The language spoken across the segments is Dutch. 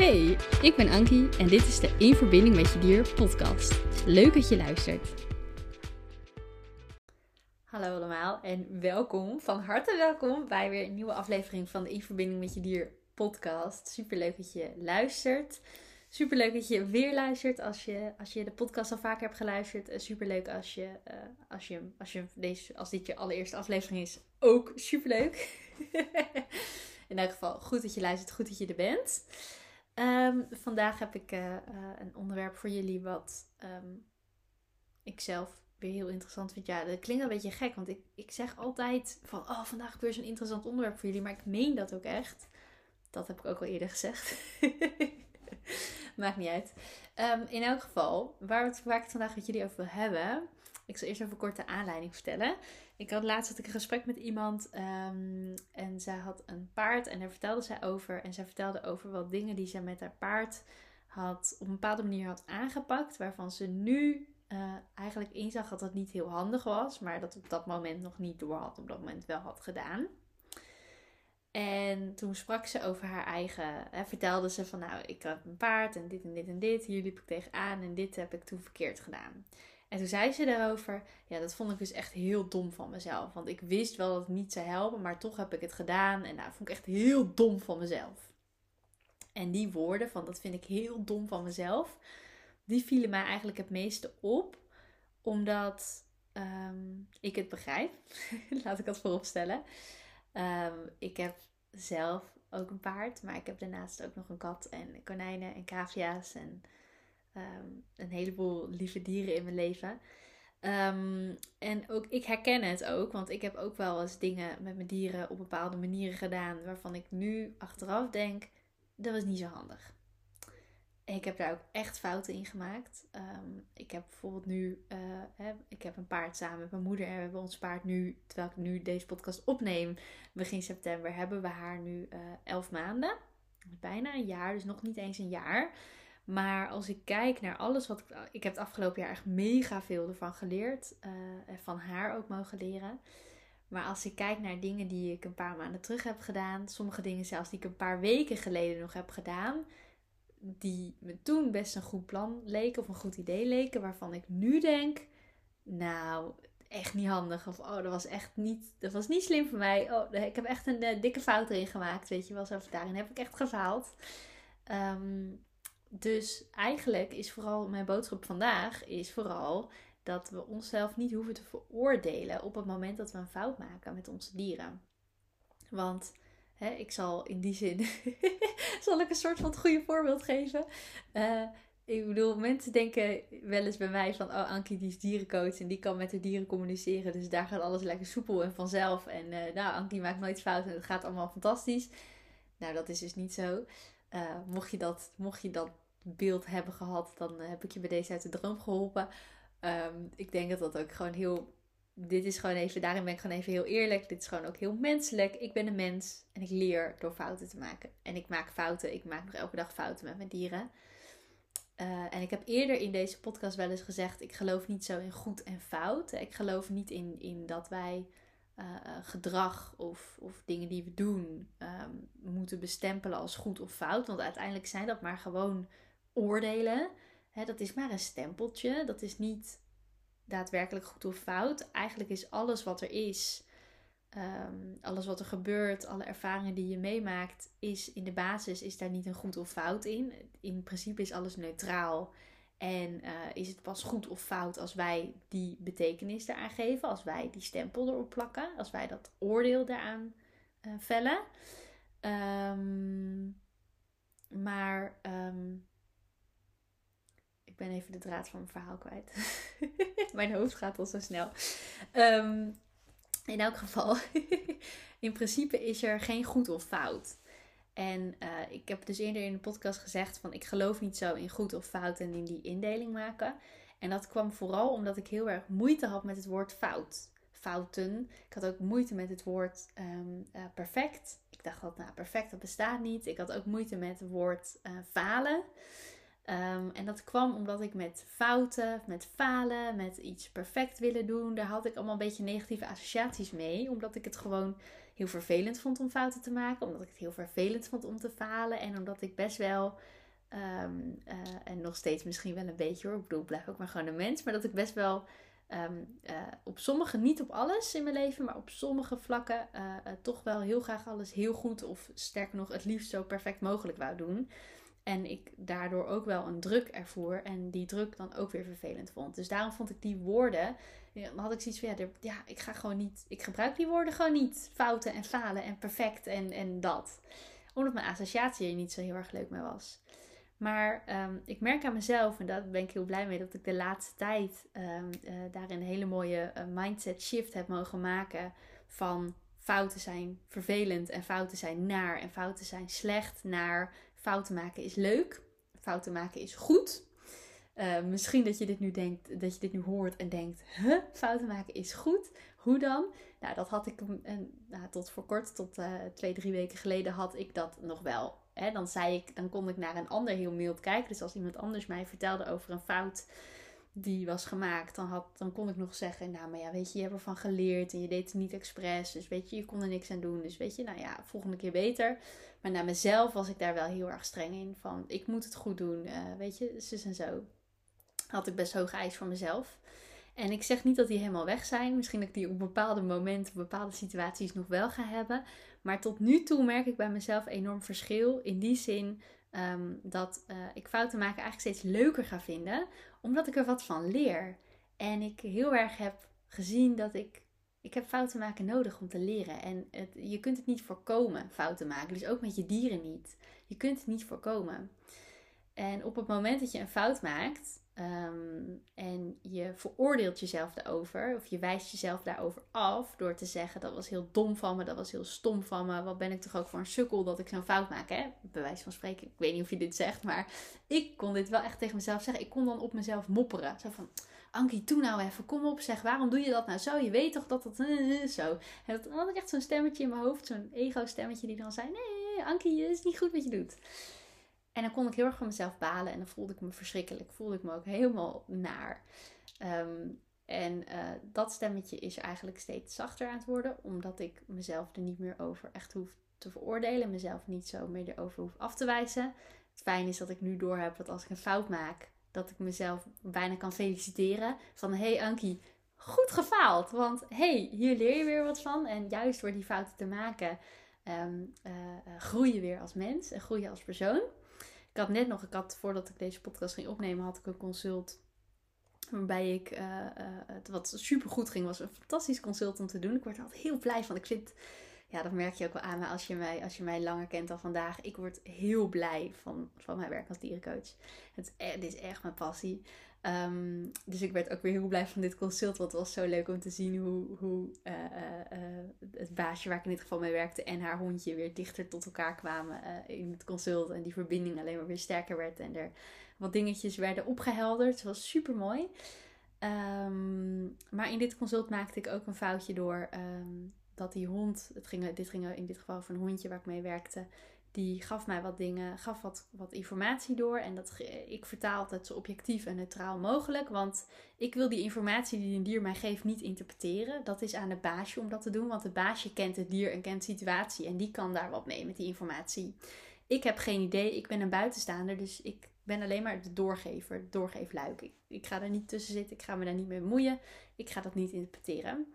Hey, ik ben Ankie en dit is de In Verbinding met Je Dier podcast. Leuk dat je luistert. Hallo allemaal en welkom, van harte welkom bij weer een nieuwe aflevering van de In Verbinding met Je Dier podcast. Super leuk dat je luistert. Super leuk dat je weer luistert als je, als je de podcast al vaker hebt geluisterd. Super leuk als, je, uh, als, je, als, je deze, als dit je allereerste aflevering is. Ook super leuk. In elk geval, goed dat je luistert, goed dat je er bent. Um, vandaag heb ik uh, uh, een onderwerp voor jullie wat um, ik zelf weer heel interessant vind. Ja, dat klinkt een beetje gek, want ik, ik zeg altijd van, oh, vandaag weer zo'n interessant onderwerp voor jullie. Maar ik meen dat ook echt. Dat heb ik ook al eerder gezegd. Maakt niet uit. Um, in elk geval, waar, waar ik het vandaag met jullie over wil hebben. Ik zal eerst even kort de aanleiding vertellen. Ik had laatst had ik een gesprek met iemand um, en zij had een paard en daar vertelde zij over. En zij vertelde over wat dingen die zij met haar paard had op een bepaalde manier had aangepakt. Waarvan ze nu uh, eigenlijk inzag dat dat niet heel handig was. Maar dat op dat moment nog niet door had. Op dat moment wel had gedaan. En toen sprak ze over haar eigen. Hè, vertelde ze van nou, ik had een paard en dit en dit en dit. Hier liep ik tegenaan en dit heb ik toen verkeerd gedaan. En toen zei ze daarover, ja, dat vond ik dus echt heel dom van mezelf. Want ik wist wel dat het niet zou helpen, maar toch heb ik het gedaan. En nou, vond ik echt heel dom van mezelf. En die woorden van dat vind ik heel dom van mezelf, die vielen mij eigenlijk het meeste op. Omdat um, ik het begrijp. Laat ik dat voorop stellen. Um, ik heb zelf ook een paard, maar ik heb daarnaast ook nog een kat en konijnen en cavia's en um, een heleboel lieve dieren in mijn leven. Um, en ook ik herken het ook, want ik heb ook wel eens dingen met mijn dieren op bepaalde manieren gedaan waarvan ik nu achteraf denk, dat was niet zo handig. Ik heb daar ook echt fouten in gemaakt. Um, ik heb bijvoorbeeld nu, uh, hè, ik heb een paard samen met mijn moeder en we hebben ons paard nu, terwijl ik nu deze podcast opneem, begin september, hebben we haar nu uh, elf maanden. Bijna een jaar, dus nog niet eens een jaar. Maar als ik kijk naar alles wat ik. Ik heb het afgelopen jaar echt mega veel ervan geleerd. Uh, en van haar ook mogen leren. Maar als ik kijk naar dingen die ik een paar maanden terug heb gedaan. Sommige dingen zelfs die ik een paar weken geleden nog heb gedaan. Die me toen best een goed plan leken of een goed idee leken. Waarvan ik nu denk. Nou, echt niet handig. Of oh, dat was echt niet. Dat was niet slim voor mij. Oh, ik heb echt een uh, dikke fout erin gemaakt. Weet je wel, zo daarin heb ik echt gefaald. Um, dus eigenlijk is vooral mijn boodschap vandaag is vooral dat we onszelf niet hoeven te veroordelen op het moment dat we een fout maken met onze dieren. Want hè, ik zal in die zin zal ik een soort van het goede voorbeeld geven. Uh, ik bedoel, mensen denken wel eens bij mij van, oh Ankie die is dierencoach en die kan met de dieren communiceren. Dus daar gaat alles lekker soepel en vanzelf. En uh, nou, Ankie maakt nooit fout en het gaat allemaal fantastisch. Nou, dat is dus niet zo. Uh, mocht, je dat, mocht je dat beeld hebben gehad, dan heb ik je bij deze uit de droom geholpen. Um, ik denk dat dat ook gewoon heel. Dit is gewoon even, daarin ben ik gewoon even heel eerlijk. Dit is gewoon ook heel menselijk. Ik ben een mens en ik leer door fouten te maken. En ik maak fouten. Ik maak nog elke dag fouten met mijn dieren. Uh, en ik heb eerder in deze podcast wel eens gezegd: ik geloof niet zo in goed en fout. Ik geloof niet in, in dat wij uh, gedrag of, of dingen die we doen um, moeten bestempelen als goed of fout. Want uiteindelijk zijn dat maar gewoon oordelen. Dat is maar een stempeltje. Dat is niet daadwerkelijk goed of fout. Eigenlijk is alles wat er is, um, alles wat er gebeurt, alle ervaringen die je meemaakt, is in de basis is daar niet een goed of fout in. In principe is alles neutraal. En uh, is het pas goed of fout als wij die betekenis eraan geven, als wij die stempel erop plakken, als wij dat oordeel daaraan uh, vellen. Um, maar um, ik ben even de draad van mijn verhaal kwijt. mijn hoofd gaat al zo snel. Um, in elk geval, in principe is er geen goed of fout. En uh, ik heb dus eerder in de podcast gezegd van ik geloof niet zo in goed of fout en in die indeling maken. En dat kwam vooral omdat ik heel erg moeite had met het woord fout. Fouten. Ik had ook moeite met het woord um, uh, perfect. Ik dacht dat nou perfect dat bestaat niet. Ik had ook moeite met het woord uh, falen. Um, en dat kwam omdat ik met fouten, met falen, met iets perfect willen doen, daar had ik allemaal een beetje negatieve associaties mee. Omdat ik het gewoon heel vervelend vond om fouten te maken. Omdat ik het heel vervelend vond om te falen. En omdat ik best wel, ehm, eh, en nog steeds misschien wel een beetje hoor. Ik bedoel, ik blijf ook maar gewoon een mens. Maar dat ik best wel Ehm, eh, op sommige, niet op alles in mijn leven, maar op sommige vlakken uh, toch wel heel graag alles heel goed of sterker nog het liefst zo perfect mogelijk wou doen. En ik daardoor ook wel een druk ervoer en die druk dan ook weer vervelend vond. Dus daarom vond ik die woorden, dan had ik zoiets van ja, ja ik ga gewoon niet, ik gebruik die woorden gewoon niet. Fouten en falen en perfect en, en dat. Omdat mijn associatie er niet zo heel erg leuk mee was. Maar ehm, ik merk aan mezelf, en daar ben ik heel blij mee, dat ik de laatste tijd um, uh, daarin een hele mooie uh, mindset shift heb mogen maken. Van fouten zijn vervelend en fouten zijn naar en fouten zijn slecht. Naar fouten maken is leuk, fouten maken is goed. Uh, misschien dat je dit nu denkt, dat je dit nu hoort en denkt, huh, fouten maken is goed. Hoe dan? Nou, dat had ik nou, tot voor kort, tot twee, drie weken geleden, had ik dat nog wel hè, dan, zei ik, dan kon ik naar een ander heel mild kijken. Dus als iemand anders mij vertelde over een fout die was gemaakt, dan, had, dan kon ik nog zeggen: Nou, maar ja, weet je, je hebt ervan geleerd en je deed het niet expres. Dus weet je, je kon er niks aan doen. Dus weet je, nou ja, volgende keer beter. Maar naar mezelf was ik daar wel heel erg streng in. Van ik moet het goed doen. Uh, weet je, zus en zo. Had ik best hoge eis voor mezelf. En ik zeg niet dat die helemaal weg zijn. Misschien dat ik die op bepaalde momenten, bepaalde situaties nog wel ga hebben. Maar tot nu toe merk ik bij mezelf enorm verschil. In die zin um, dat uh, ik fouten maken eigenlijk steeds leuker ga vinden. Omdat ik er wat van leer. En ik heel erg heb gezien dat ik. Ik heb fouten maken nodig om te leren. En het, je kunt het niet voorkomen, fouten maken. Dus ook met je dieren niet. Je kunt het niet voorkomen. En op het moment dat je een fout maakt, Ehm, en je veroordeelt jezelf daarover, of je wijst jezelf daarover af door te zeggen: dat was heel dom van me, dat was heel stom van me. Wat ben ik toch ook voor een sukkel dat ik zo'n fout maak, hè? Bij wijze van spreken, ik weet niet of je dit zegt, maar ik kon dit wel echt tegen mezelf zeggen. Ik kon dan op mezelf mopperen. Zo van: Ankie, doe nou even, kom op, zeg, waarom doe je dat nou zo? Je weet toch dat dat zo. En dan had ik echt zo'n stemmetje in mijn hoofd, zo'n ego-stemmetje die dan zei: Nee, Ankie, het is niet goed wat je doet. En dan kon ik heel erg van mezelf balen en dan voelde ik me verschrikkelijk. Voelde ik me ook helemaal naar. Ehm, en uh, dat stemmetje is eigenlijk steeds zachter aan het worden, omdat ik mezelf er niet meer over echt hoef te veroordelen. Mezelf niet zo meer erover hoef af te wijzen. Het fijn is dat ik nu doorheb dat als ik een fout maak, dat ik mezelf bijna kan feliciteren. Van hey Ankie, goed gefaald. Want hey, hier leer je weer wat van. En juist door die fouten te maken, um, uh, groei je weer als mens en groei je als persoon. Had net nog, ik had voordat ik deze podcast ging opnemen, had ik een consult. Waarbij ik, uh, uh, het wat super goed ging, was een fantastisch consult om te doen. Ik word er altijd heel blij van. Ik vind, ja, dat merk je ook wel aan me als je mij, als je mij langer kent dan vandaag. Ik word heel blij van, van mijn werk als dierencoach. Het, het is echt mijn passie. Ehm, dus ik werd ook weer heel blij van dit consult. Want het was zo leuk om te zien hoe, hoe uh, uh, het baasje waar ik in dit geval mee werkte en haar hondje weer dichter tot elkaar kwamen in het consult. En die verbinding alleen maar weer sterker werd. En er wat dingetjes werden opgehelderd. Het was super mooi. Um, maar in dit consult maakte ik ook een foutje door um, dat die hond. Het ging, dit ging in dit geval over een hondje waar ik mee werkte die gaf mij wat dingen, gaf wat, wat informatie door. En dat, ik vertaal het zo objectief en neutraal mogelijk. Want ik wil die informatie die een dier mij geeft niet interpreteren. Dat is aan het baasje om dat te doen. Want het baasje kent het dier en kent de situatie. En die kan daar wat mee met die informatie. Ik heb geen idee. Ik ben een buitenstaander. Dus ik ben alleen maar de doorgever, het doorgeefluik. Ik, ik ga er niet tussen zitten. Ik ga me daar niet mee bemoeien. Ik ga dat niet interpreteren.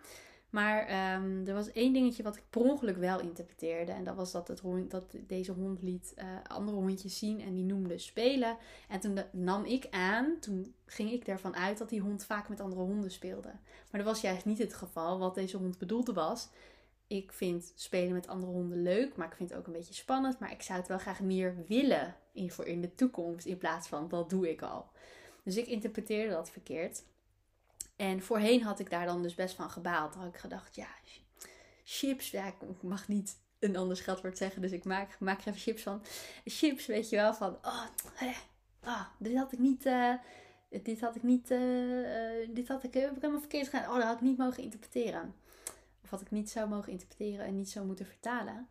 Maar um, er was één dingetje wat ik per ongeluk wel interpreteerde. En dat was dat, het dat deze hond liet uh, andere hondjes zien en die noemde spelen. En toen nam ik aan, toen ging ik ervan uit dat die hond vaak met andere honden speelde. Maar dat was juist niet het geval. Wat deze hond bedoelde was, ik vind spelen met andere honden leuk, maar ik vind het ook een beetje spannend. Maar ik zou het wel graag meer willen in, voor in de toekomst in plaats van dat doe ik al. Dus ik interpreteerde dat verkeerd. En voorheen had ik daar dan dus best van gebaald. Dan had ik gedacht, ja, chips, ja, ik mag niet een ander scheldwoord zeggen, dus ik maak, maak er even chips van. Chips, weet je wel, van, oh, oh dit had ik niet, uh, dit had ik niet, uh, dit had ik, ik helemaal verkeerd gedaan. Oh, dat had ik niet mogen interpreteren. Of had ik niet zo mogen interpreteren en niet zo moeten vertalen.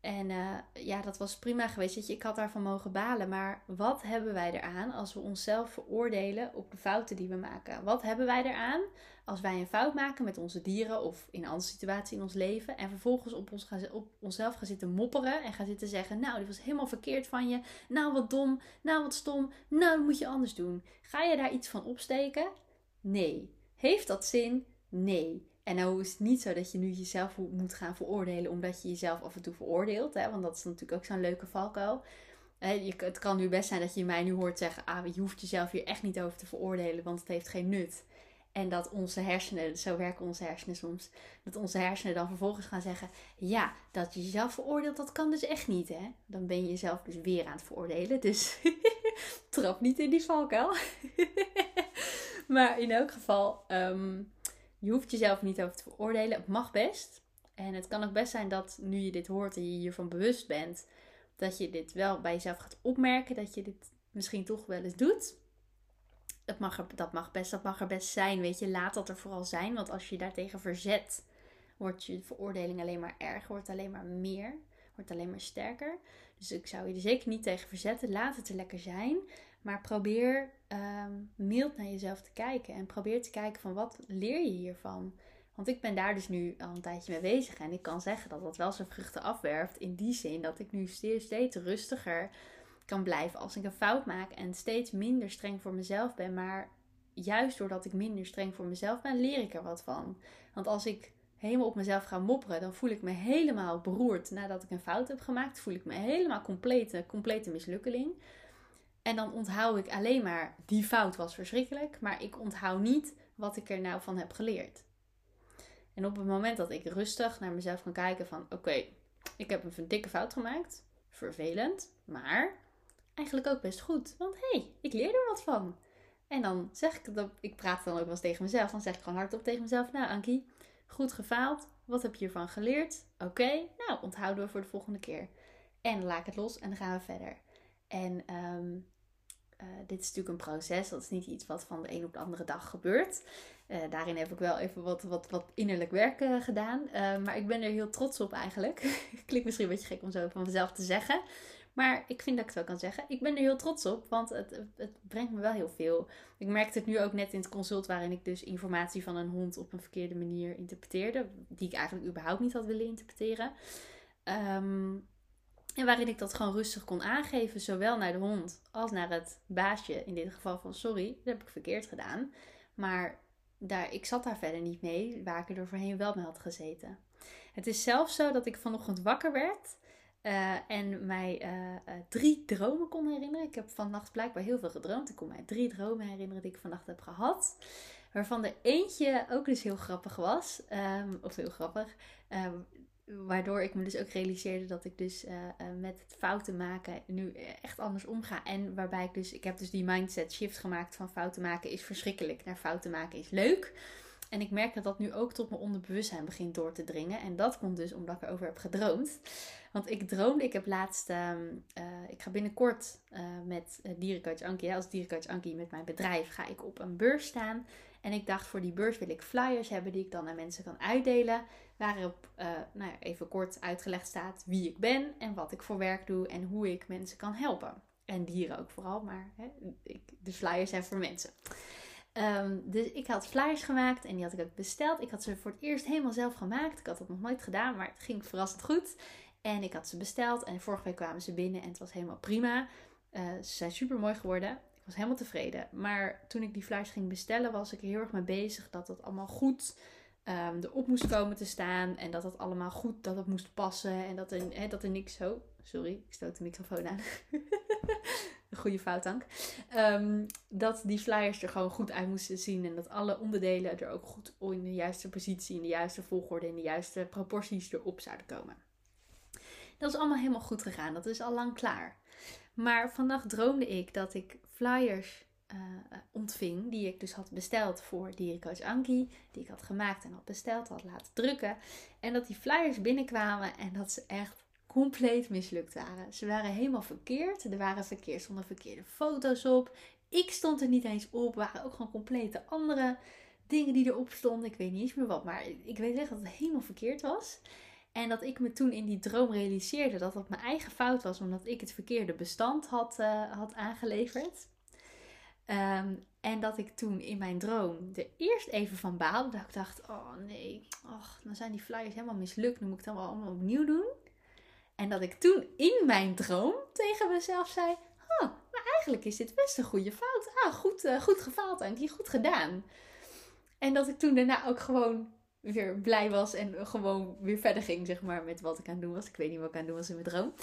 En uh, ja, dat was prima geweest. Dat je, ik had daarvan mogen balen. Maar wat hebben wij eraan als we onszelf veroordelen op de fouten die we maken? Wat hebben wij eraan als wij een fout maken met onze dieren of in een andere situatie in ons leven en vervolgens op, ons gaan, op onszelf gaan zitten mopperen en gaan zitten zeggen, nou, dit was helemaal verkeerd van je, nou, wat dom, nou, wat stom, nou, dat moet je anders doen. Ga je daar iets van opsteken? Nee. Heeft dat zin? Nee. En nou is het niet zo dat je nu jezelf moet gaan veroordelen omdat je jezelf af en toe veroordeelt, hè? want dat is natuurlijk ook zo'n leuke valkuil. Het kan nu best zijn dat je mij nu hoort zeggen: ah, je hoeft jezelf hier echt niet over te veroordelen, want het heeft geen nut. En dat onze hersenen, zo werken onze hersenen soms, dat onze hersenen dan vervolgens gaan zeggen: Ja, dat je jezelf veroordeelt, dat kan dus echt niet, hè? Dan ben je jezelf dus weer aan het veroordelen. Dus trap niet in die valkuil. maar in elk geval, um, je hoeft jezelf niet over te veroordelen. Het mag best. En het kan ook best zijn dat nu je dit hoort en je hiervan bewust bent, dat je dit wel bij jezelf gaat opmerken, dat je dit misschien toch wel eens doet dat mag, er, dat, mag best, dat mag er best zijn, weet je. Laat dat er vooral zijn. Want als je daartegen verzet, wordt je veroordeling alleen maar erger. Wordt alleen maar meer. Wordt alleen maar sterker. Dus ik zou je er zeker niet tegen verzetten. Laat het er lekker zijn. Maar probeer um, mild naar jezelf te kijken. En probeer te kijken van wat leer je hiervan. Want ik ben daar dus nu al een tijdje mee bezig. En ik kan zeggen dat dat wel zijn vruchten afwerpt. In die zin dat ik nu steeds, steeds rustiger kan blijven als ik een fout maak en steeds minder streng voor mezelf ben. Maar juist doordat ik minder streng voor mezelf ben, leer ik er wat van. Want als ik helemaal op mezelf ga mopperen, dan voel ik me helemaal beroerd nadat ik een fout heb gemaakt. Voel ik me helemaal complete, complete mislukkeling. En dan onthoud ik alleen maar die fout was verschrikkelijk, maar ik onthoud niet wat ik er nou van heb geleerd. En op het moment dat ik rustig naar mezelf kan kijken van oké, ik heb een dikke fout gemaakt, vervelend, maar eigenlijk ook best goed. Want hé, hey, ik leer er wat van. En dan zeg ik dat, ik praat dan ook wel eens tegen mezelf. Dan zeg ik gewoon hardop tegen mezelf: Nou, Ankie, goed gefaald. Wat heb je hiervan geleerd? Oké, nou, onthouden we voor de volgende keer. En laat ik het los en dan gaan we verder. En ehm, eh, dit is natuurlijk een proces. Dat is niet iets wat van de een op de andere dag gebeurt. Uh, daarin heb ik wel even wat, wat, wat innerlijk werk uh, gedaan. maar ik ben er heel trots op eigenlijk. Klinkt misschien een beetje gek om zo van mezelf te zeggen. Maar ik vind dat ik het wel kan zeggen. Ik ben er heel trots op, want het, het brengt me wel heel veel. Ik merkte het nu ook net in het consult waarin ik dus informatie van een hond op een verkeerde manier interpreteerde. Die ik eigenlijk überhaupt niet had willen interpreteren. Ehm, en waarin ik dat gewoon rustig kon aangeven, zowel naar de hond als naar het baasje. In dit geval van sorry, dat heb ik verkeerd gedaan. Maar daar, ik zat daar verder niet mee, waar ik er voorheen wel mee had gezeten. Het is zelfs zo dat ik vanochtend wakker werd uh, en mij uh, uh, drie dromen kon herinneren. Ik heb vannacht blijkbaar heel veel gedroomd. Ik kon mij drie dromen herinneren die ik vannacht heb gehad. Waarvan er eentje ook dus heel grappig was. Um, of heel grappig. Um, waardoor ik me dus ook realiseerde dat ik dus met het fouten maken nu echt anders omga. En waarbij ik dus, ik heb dus die mindset shift gemaakt van fouten maken is verschrikkelijk naar fouten maken is leuk. En ik merk dat dat nu ook tot mijn onderbewustzijn begint door te dringen. En dat komt dus omdat ik erover heb gedroomd. Want ik droomde, ik heb laatst, uh, ik ga binnenkort uh, met uh, dierencoach Ankie, als dierencoach Ankie met mijn bedrijf, ga ik op een beurs staan. En ik dacht, voor die beurs wil ik flyers hebben die ik dan aan mensen kan uitdelen. Waarop, nou ja, even kort uitgelegd staat wie ik ben en wat ik voor werk doe en hoe ik mensen kan helpen. En dieren ook vooral, maar hè, de flyers zijn voor mensen. Um, dus ik had flyers gemaakt en die had ik ook besteld. Ik had ze voor het eerst helemaal zelf gemaakt. Ik had dat nog nooit gedaan, maar het ging verrassend goed. En ik had ze besteld en vorige week kwamen ze binnen en het was helemaal prima. Uh, ze zijn super mooi geworden. Ik was helemaal tevreden. Maar toen ik die flyers ging bestellen, was ik er heel erg mee bezig dat het allemaal goed um, erop moest komen te staan. En dat het allemaal goed, dat het moest passen. En dat er, hè, dat er niks zo. Sorry, ik stoot de microfoon aan. Een goede foutdank. Um, dat die flyers er gewoon goed uit moesten zien. En dat alle onderdelen er ook goed in de juiste positie, in de juiste volgorde, in de juiste proporties erop zouden komen. Dat is allemaal helemaal goed gegaan. Dat is al lang klaar. Maar vannacht droomde ik dat ik flyers uh, ontving. Die ik dus had besteld voor Dierencoach Anki. Die ik had gemaakt en had besteld, had laten drukken. En dat die flyers binnenkwamen en dat ze echt compleet mislukt waren. Ze waren helemaal verkeerd. Er waren verkeerd, stonden verkeerde foto's op. Ik stond er niet eens op. Waren ook gewoon complete andere dingen die erop stonden. Ik weet niet eens meer wat. Maar ik weet echt dat het helemaal verkeerd was. En dat ik me toen in die droom realiseerde dat dat mijn eigen fout was, omdat ik het verkeerde bestand had, uh, had aangeleverd. Um, En dat ik toen in mijn droom er eerst even van baalde. Dat ik dacht, oh nee, och, dan zijn die flyers helemaal mislukt. Dan moet ik het allemaal opnieuw doen. En dat ik toen in mijn droom tegen mezelf zei, oh, maar eigenlijk is dit best een goede fout. Ah, goed, uh, goed gefaald, Ankie, goed gedaan. En dat ik toen daarna ook gewoon weer blij was en gewoon weer verder ging, zeg maar, met wat ik aan het doen was. Ik weet niet wat ik aan het doen was in mijn droom.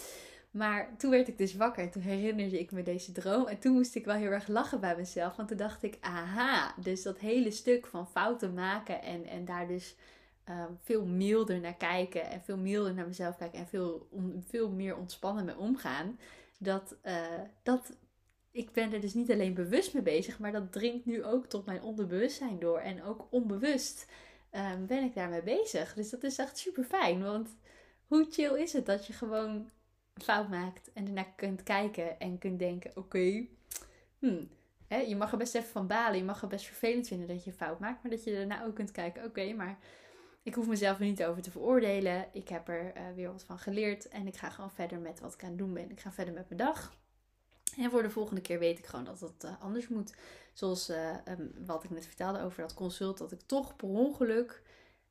Maar toen werd ik dus wakker. Toen herinnerde ik me deze droom. En toen moest ik wel heel erg lachen bij mezelf. Want toen dacht ik, aha. Dus dat hele stuk van fouten maken. En, en daar dus um, veel milder naar kijken. En veel milder naar mezelf kijken. En veel, veel meer ontspannen mee omgaan. Dat, uh, dat, ik ben er dus niet alleen bewust mee bezig. Maar dat dringt nu ook tot mijn onderbewustzijn door. En ook onbewust um, ben ik daarmee bezig. Dus dat is echt super fijn. Want hoe chill is het dat je gewoon fout maakt en daarna kunt kijken en kunt denken: oké, hmm, je mag er best even van balen, je mag er best vervelend vinden dat je een fout maakt, maar dat je daarna ook kunt kijken: oké, maar ik hoef mezelf er niet over te veroordelen. Ik heb er uh, weer wat van geleerd en ik ga gewoon verder met wat ik aan het doen ben. Ik ga verder met mijn dag. En voor de volgende keer weet ik gewoon dat het uh, anders moet. Zoals uh, um, wat ik net vertelde over dat consult, dat ik toch per ongeluk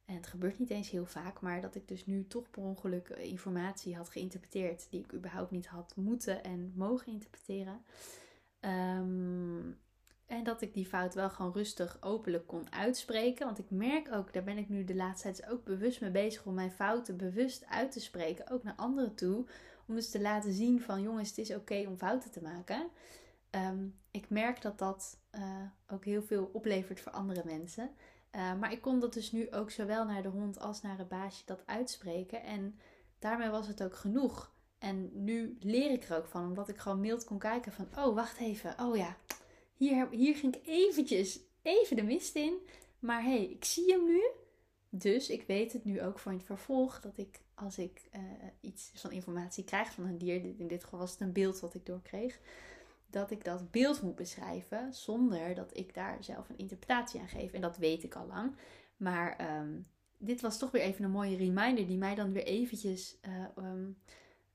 en het gebeurt niet eens heel vaak, maar dat ik dus nu toch per ongeluk informatie had geïnterpreteerd die ik überhaupt niet had moeten en mogen interpreteren. Um, en dat ik die fout wel gewoon rustig, openlijk kon uitspreken. Want ik merk ook, daar ben ik nu de laatste tijd ook bewust mee bezig om mijn fouten bewust uit te spreken. Ook naar anderen toe. Om dus te laten zien van jongens, het is oké om fouten te maken. Um, ik merk dat dat uh, ook heel veel oplevert voor andere mensen. Uh, maar ik kon dat dus nu ook zowel naar de hond als naar het baasje dat uitspreken. En daarmee was het ook genoeg. En nu leer ik er ook van, omdat ik gewoon mild kon kijken van, oh wacht even, oh ja, hier, hier ging ik eventjes even de mist in. Maar hé, hey, ik zie hem nu. Dus ik weet het nu ook in het vervolg dat ik als ik uh, iets van informatie krijg van een dier, in dit geval was het een beeld wat ik doorkreeg, dat ik dat beeld moet beschrijven zonder dat ik daar zelf een interpretatie aan geef. En dat weet ik al lang. Maar um, dit was toch weer even een mooie reminder die mij dan weer eventjes uh, um,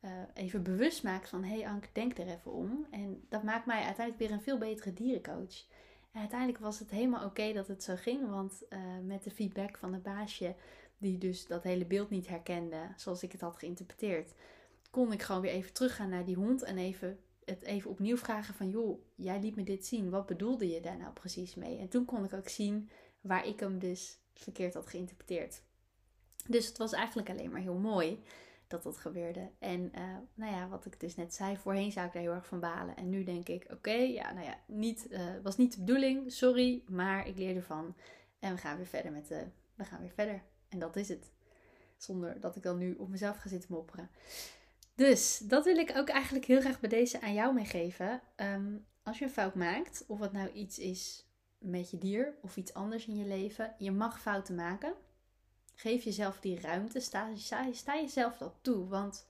uh, even bewust maakt van... hé hey Ank, denk er even om. En dat maakt mij uiteindelijk weer een veel betere dierencoach. En uiteindelijk was het helemaal oké dat het zo ging. Want uh, met de feedback van het baasje, die dus dat hele beeld niet herkende zoals ik het had geïnterpreteerd... kon ik gewoon weer even teruggaan naar die hond en even het even opnieuw vragen van, joh, jij liet me dit zien. Wat bedoelde je daar nou precies mee? En toen kon ik ook zien waar ik hem dus verkeerd had geïnterpreteerd. Dus het was eigenlijk alleen maar heel mooi dat dat gebeurde. En uh, nou ja, wat ik dus net zei, voorheen zou ik daar heel erg van balen. En nu denk ik, oké, ja, nou ja, niet, uh, was niet de bedoeling, sorry, maar ik leer ervan. En we gaan weer verder met de, we gaan weer verder. En dat is het. Zonder dat ik dan nu op mezelf ga zitten mopperen. Dus dat wil ik ook eigenlijk heel graag bij deze aan jou meegeven. Um, als je een fout maakt, of het nou iets is met je dier of iets anders in je leven, je mag fouten maken. Geef jezelf die ruimte, sta, sta, jezelf dat toe, want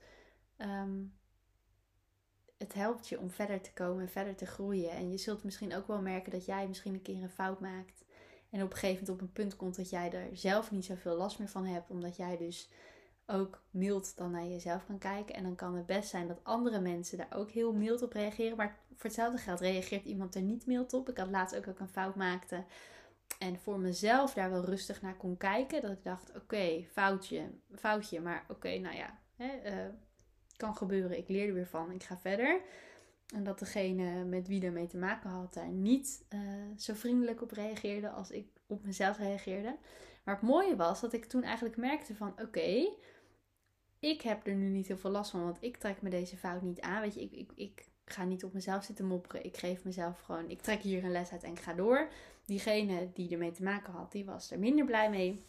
um, het helpt je om verder te komen en verder te groeien. En je zult misschien ook wel merken dat jij misschien een keer een fout maakt. En op een gegeven moment op een punt komt dat jij er zelf niet zoveel last meer van hebt, omdat jij dus ook mild dan naar jezelf kan kijken. En dan kan het best zijn dat andere mensen daar ook heel mild op reageren. Maar voor hetzelfde geld reageert iemand er niet mild op. Ik had laatst ook, ook een fout maakte. En voor mezelf daar wel rustig naar kon kijken. Dat ik dacht, oké, foutje, foutje. Maar oké, nou ja, hè, uh, kan gebeuren. Ik leer er weer van. Ik ga verder. En dat degene met wie ermee te maken had daar niet uh, zo vriendelijk op reageerde als ik op mezelf reageerde. Maar het mooie was dat ik toen eigenlijk merkte van oké, ik heb er nu niet heel veel last van, want ik trek me deze fout niet aan. Weet je, ik, ik, ik ga niet op mezelf zitten mopperen. Ik geef mezelf gewoon, ik trek hier een les uit en ik ga door. Diegene die ermee te maken had, die was er minder blij mee.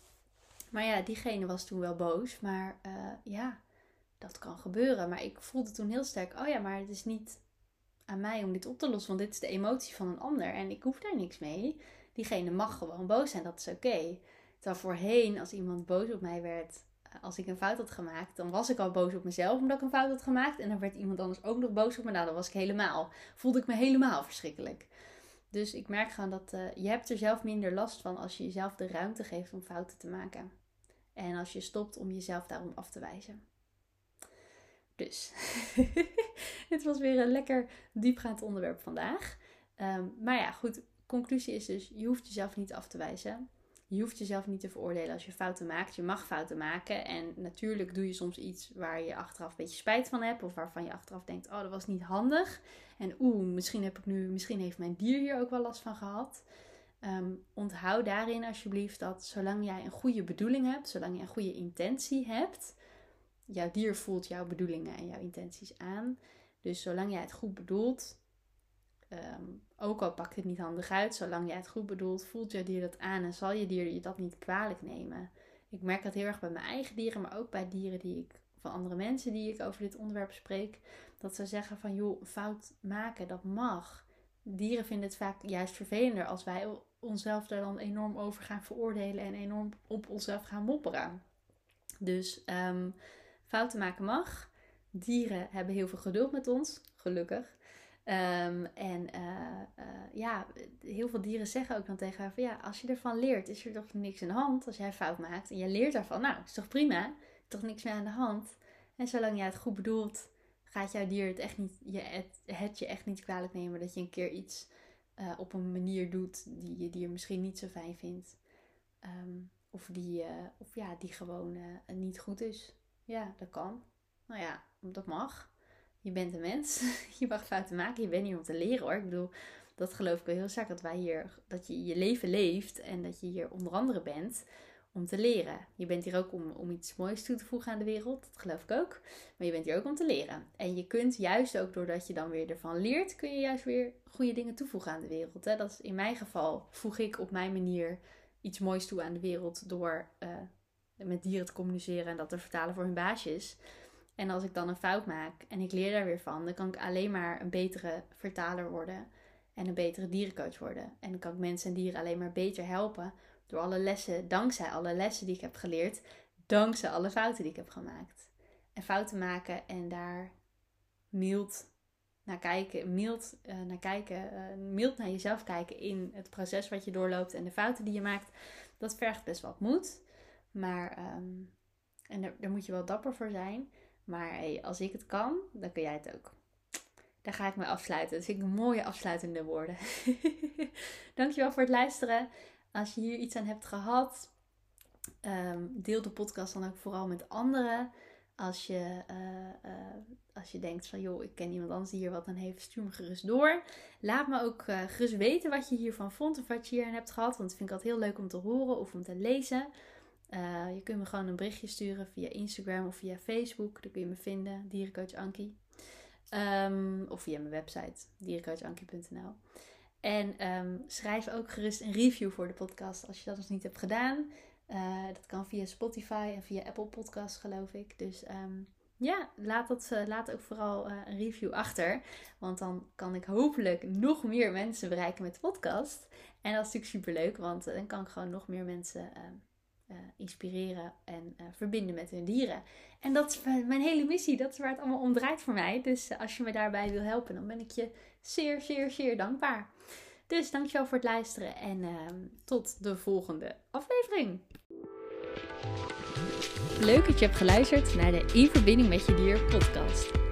Maar ja, diegene was toen wel boos. Maar uh, ja, dat kan gebeuren. Maar ik voelde toen heel sterk, oh ja, maar het is niet aan mij om dit op te lossen. Want dit is de emotie van een ander en ik hoef daar niks mee. Diegene mag gewoon boos zijn, dat is oké. Okay. Terwijl voorheen, als iemand boos op mij werd, als ik een fout had gemaakt, dan was ik al boos op mezelf omdat ik een fout had gemaakt. En dan werd iemand anders ook nog boos op me. Nou, dan was ik helemaal, voelde ik me helemaal verschrikkelijk. Dus ik merk gewoon dat uh, je hebt er zelf minder last van als je jezelf de ruimte geeft om fouten te maken. En als je stopt om jezelf daarom af te wijzen. Dus, dit was weer een lekker diepgaand onderwerp vandaag. Um, maar ja, goed, conclusie is dus, je hoeft jezelf niet af te wijzen. Je hoeft jezelf niet te veroordelen als je fouten maakt. Je mag fouten maken. En natuurlijk doe je soms iets waar je achteraf een beetje spijt van hebt. Of waarvan je achteraf denkt, oh dat was niet handig. En oeh, misschien, heb ik nu, misschien heeft mijn dier hier ook wel last van gehad. Um, onthoud daarin alsjeblieft dat zolang jij een goede bedoeling hebt, zolang je een goede intentie hebt, jouw dier voelt jouw bedoelingen en jouw intenties aan. Dus zolang jij het goed bedoelt, ehm, ook al pakt het niet handig uit, zolang jij het goed bedoelt, voelt jouw dier dat aan en zal je dier je dat niet kwalijk nemen. Ik merk dat heel erg bij mijn eigen dieren, maar ook bij dieren die ik van andere mensen die ik over dit onderwerp spreek, dat ze zeggen van joh, fout maken, dat mag. Dieren vinden het vaak juist vervelender als wij onszelf daar dan enorm over gaan veroordelen en enorm op onszelf gaan mopperen. Dus um, fouten maken mag. Dieren hebben heel veel geduld met ons, gelukkig. Um, en uh, uh, ja, heel veel dieren zeggen ook dan tegen haar van ja, als je ervan leert, is er toch niks aan de hand als jij fout maakt. En je leert daarvan, nou, is toch prima, toch niks meer aan de hand. En zolang jij het goed bedoelt, gaat jouw dier het echt niet, je, het, je echt niet kwalijk nemen dat je een keer iets uh, op een manier doet die je dier misschien niet zo fijn vindt. Um, of, die, of ja, die gewoon niet goed is. Ja, dat kan. Nou ja, dat mag. Je bent een mens. je mag fouten maken. Je bent hier om te leren hoor. Ik bedoel, dat geloof ik wel heel sterk. Dat wij hier, dat je je leven leeft. En dat je hier onder andere bent om te leren. Je bent hier ook om, om iets moois toe te voegen aan de wereld. Dat geloof ik ook. Maar je bent hier ook om te leren. En je kunt juist ook doordat je dan weer ervan leert, kun je juist weer goede dingen toevoegen aan de wereld. Hè? Dat is in mijn geval voeg ik op mijn manier iets moois toe aan de wereld door uh, met dieren te communiceren en dat te vertalen voor hun baasjes. En als ik dan een fout maak en ik leer daar weer van, dan kan ik alleen maar een betere vertaler worden en een betere dierencoach worden. En kan ik mensen en dieren alleen maar beter helpen door alle lessen, dankzij alle lessen die ik heb geleerd, dankzij alle fouten die ik heb gemaakt. En fouten maken en daar mild naar kijken, mild uh, naar kijken, uh, mild naar jezelf kijken in het proces wat je doorloopt en de fouten die je maakt, dat vergt best wat moed. Maar, um, en daar, daar, moet je wel dapper voor zijn. Maar als ik het kan, dan kun jij het ook. Daar ga ik me afsluiten. Dat vind ik mooie afsluitende woorden. Dankjewel voor het luisteren. Als je hier iets aan hebt gehad, um, deel de podcast dan ook vooral met anderen. Als je, uh, uh, als je denkt van joh, ik ken iemand anders die hier wat aan heeft, stuur me gerust door. Laat me ook uh, gerust weten wat je hiervan vond of wat je hier aan hebt gehad. Want dat vind ik altijd heel leuk om te horen of om te lezen. Je kunt me gewoon een berichtje sturen via Instagram of via Facebook. Daar kun je me vinden, dierencoach Ankie. Um, of via mijn website, dierencoachankie.nl. En um, schrijf ook gerust een review voor de podcast als je dat nog niet hebt gedaan. Uh, dat kan via Spotify en via Apple Podcasts, geloof ik. Dus um, ja, laat, dat, uh, laat ook vooral een review achter. Want dan kan ik hopelijk nog meer mensen bereiken met de podcast. En dat is natuurlijk super leuk, want dan kan ik gewoon nog meer mensen inspireren en verbinden met hun dieren. En dat is mijn hele missie. Dat is waar het allemaal om draait voor mij. Dus als je me daarbij wil helpen, dan ben ik je zeer, zeer, zeer dankbaar. Dus dankjewel voor het luisteren en uh, tot de volgende aflevering. Leuk dat je hebt geluisterd naar de In Verbinding met Je Dier podcast.